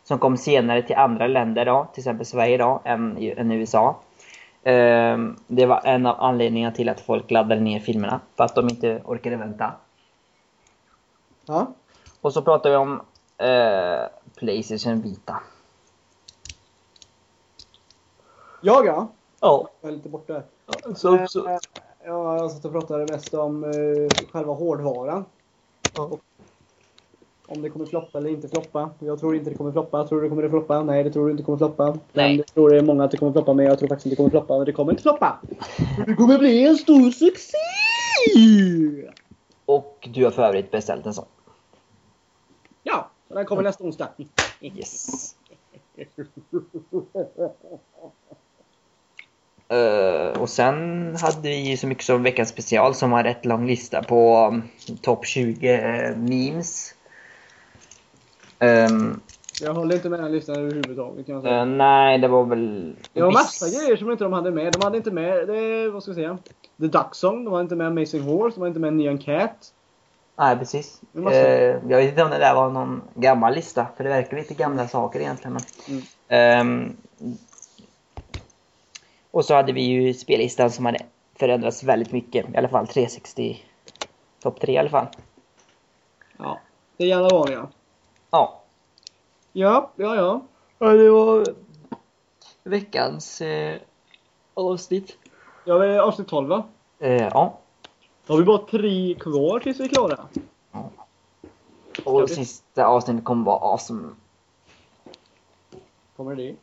som kom senare till andra länder då, till exempel Sverige då, än, än USA. Eh, det var en av anledningarna till att folk laddade ner filmerna, för att de inte orkade vänta. ja. Och så pratar vi om eh, Playstation Vita. Jag ja. Ja, Jag är lite borta. så, så. Eh, Ja, jag satt och pratade mest om eh, själva hårdvaran. Ja. Om det kommer floppa eller inte floppa. Jag tror inte det kommer floppa. Tror du det kommer floppa? Nej, det tror du inte kommer floppa. Nej. Jag tror det är många att det kommer floppa, men jag tror faktiskt inte det kommer floppa. Men det kommer inte floppa! Det kommer bli en stor succé! Och du har för övrigt beställt en sån. Ja, den kommer nästa onsdag. Yes. Eh, och sen hade vi ju så mycket som veckans special som var rätt lång lista på um, topp 20 eh, memes. Ehm, Jag håller inte med den listan överhuvudtaget kan jag säga. eh, nej, det var väl... Det var massa grejer som inte de hade med. De hade inte med, det, vad ska jag säga? The Duck Song, de hade inte med Amazing Horse, de hade inte med Neon Cat. Nej, precis. Eh, jag vet inte om det där var någon gammal lista, för det verkar lite gamla saker egentligen. Men, Mm. Ehm, och så hade vi ju spellistan som hade förändrats väldigt mycket. I alla fall 360. Topp 3 i alla fall. Ja, det är gärna vanliga. Ja. Ja, ja, ja. Ja, det var veckans eh, avsnitt. Jag är avsnitt 12 va? Eh, ja. Då har vi bara tre kvar tills vi är klara. Och vi- sista avsnittet kommer vara awesome. Kommer det?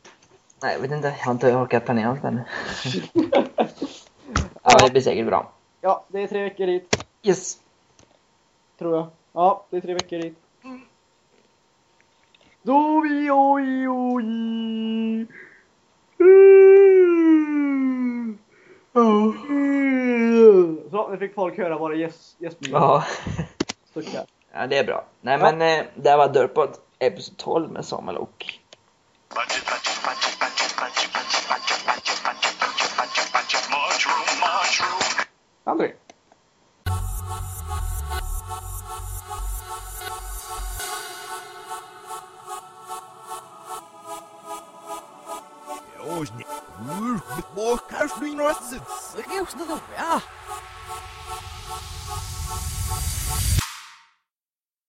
Nej, jag vet inte. Jag har inte orkat planera allt ännu. ja, det blir säkert bra. Ja, det är tre veckor dit. Yes. Tror jag. Ja, det är tre veckor dit. Då vi oj oj. Så, nu fick folk höra våra gäst- gästmiljöer. Ja. Stuckar. ja, det är bra. Nej, Ja. men eh, det här var Dörpod episod 12 med Samuel och Budget, os... Os... Os... Os... Os... Os... Os... Os... Os...